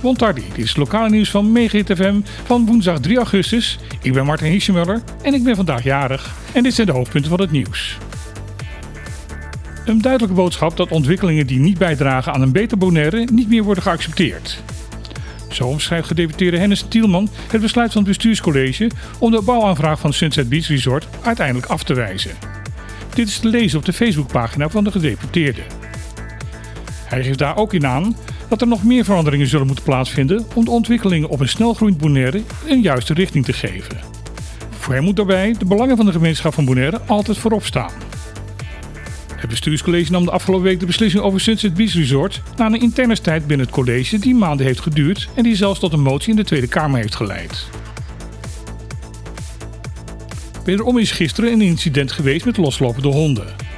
Bontardi, dit is lokale nieuws van Megahit FM van woensdag 3 augustus. Ik ben Martin Hischemuller en ik ben vandaag jarig. En dit zijn de hoofdpunten van het nieuws. Een duidelijke boodschap dat ontwikkelingen die niet bijdragen aan een beter Bonaire niet meer worden geaccepteerd. Zo omschrijft gedeputeerde Hennis Tielman het besluit van het bestuurscollege om de bouwaanvraag van Sunset Beach Resort uiteindelijk af te wijzen. Dit is te lezen op de Facebookpagina van de gedeputeerde. Hij geeft daar ook in aan dat er nog meer veranderingen zullen moeten plaatsvinden om de ontwikkelingen op een snelgroeiend Bonaire een juiste richting te geven. Voor hem moet daarbij de belangen van de gemeenschap van Bonaire altijd voorop staan. Het bestuurscollege nam de afgelopen week de beslissing over Sunset Beach Resort na een interne strijd binnen het college die maanden heeft geduurd en die zelfs tot een motie in de Tweede Kamer heeft geleid. Wederom is gisteren een incident geweest met loslopende honden.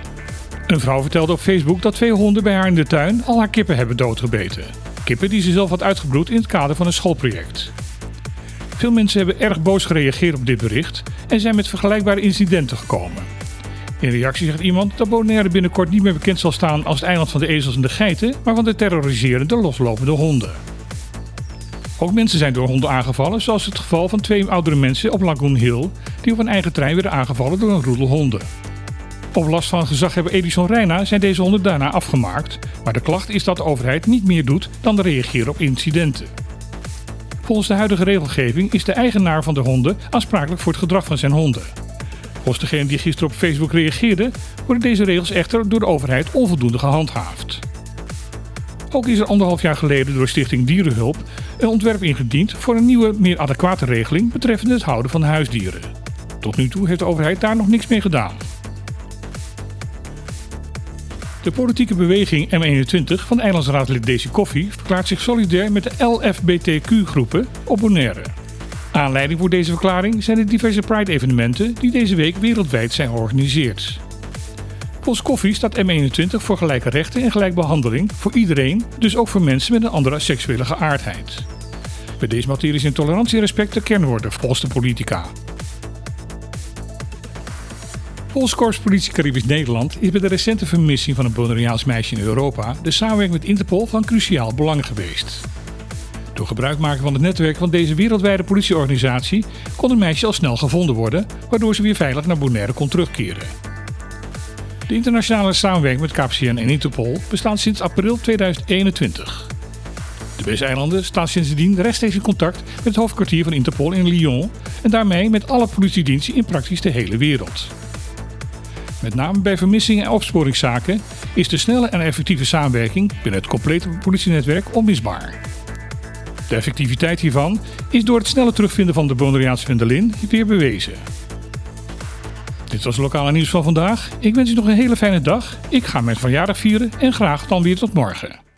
Een vrouw vertelde op Facebook dat twee honden bij haar in de tuin al haar kippen hebben doodgebeten. Kippen die ze zelf had uitgebroed in het kader van een schoolproject. Veel mensen hebben erg boos gereageerd op dit bericht en zijn met vergelijkbare incidenten gekomen. In reactie zegt iemand dat Bonaire binnenkort niet meer bekend zal staan als het eiland van de ezels en de geiten, maar van de terroriserende loslopende honden. Ook mensen zijn door honden aangevallen, zoals het geval van twee oudere mensen op Lagoon Hill, die op een eigen trein werden aangevallen door een roedel honden. Op last van gezaghebber Edison Reina zijn deze honden daarna afgemaakt, maar de klacht is dat de overheid niet meer doet dan reageren op incidenten. Volgens de huidige regelgeving is de eigenaar van de honden aansprakelijk voor het gedrag van zijn honden. Volgens degene die gisteren op Facebook reageerde, worden deze regels echter door de overheid onvoldoende gehandhaafd. Ook is er anderhalf jaar geleden door Stichting Dierenhulp een ontwerp ingediend voor een nieuwe, meer adequate regeling betreffende het houden van huisdieren. Tot nu toe heeft de overheid daar nog niks mee gedaan. De politieke beweging M21 van eilandsraadlid Daisy Koffie verklaart zich solidair met de LFBTQ-groepen op Bonaire. Aanleiding voor deze verklaring zijn de diverse Pride-evenementen die deze week wereldwijd zijn georganiseerd. Volgens Koffie staat M21 voor gelijke rechten en gelijkbehandeling voor iedereen, dus ook voor mensen met een andere seksuele geaardheid. Bij deze materie is intolerantie en respect de kernwoorden volgens de politica. Volgens Korps Politie Caribisch Nederland is bij de recente vermissing van een Bonaireaans meisje in Europa de samenwerking met Interpol van cruciaal belang geweest. Door gebruik maken van het netwerk van deze wereldwijde politieorganisatie kon het meisje al snel gevonden worden, waardoor ze weer veilig naar Bonaire kon terugkeren. De internationale samenwerking met KPCN en Interpol bestaat sinds april 2021. De Wijseilanden staan sindsdien rechtstreeks in contact met het hoofdkwartier van Interpol in Lyon en daarmee met alle politiediensten in praktisch de hele wereld. Met name bij vermissingen en opsporingszaken is de snelle en effectieve samenwerking binnen het complete politienetwerk onmisbaar. De effectiviteit hiervan is door het snelle terugvinden van de Bonaireaanse Vendelin weer bewezen. Dit was het lokale nieuws van vandaag. Ik wens u nog een hele fijne dag. Ik ga mijn verjaardag vieren en graag dan weer tot morgen.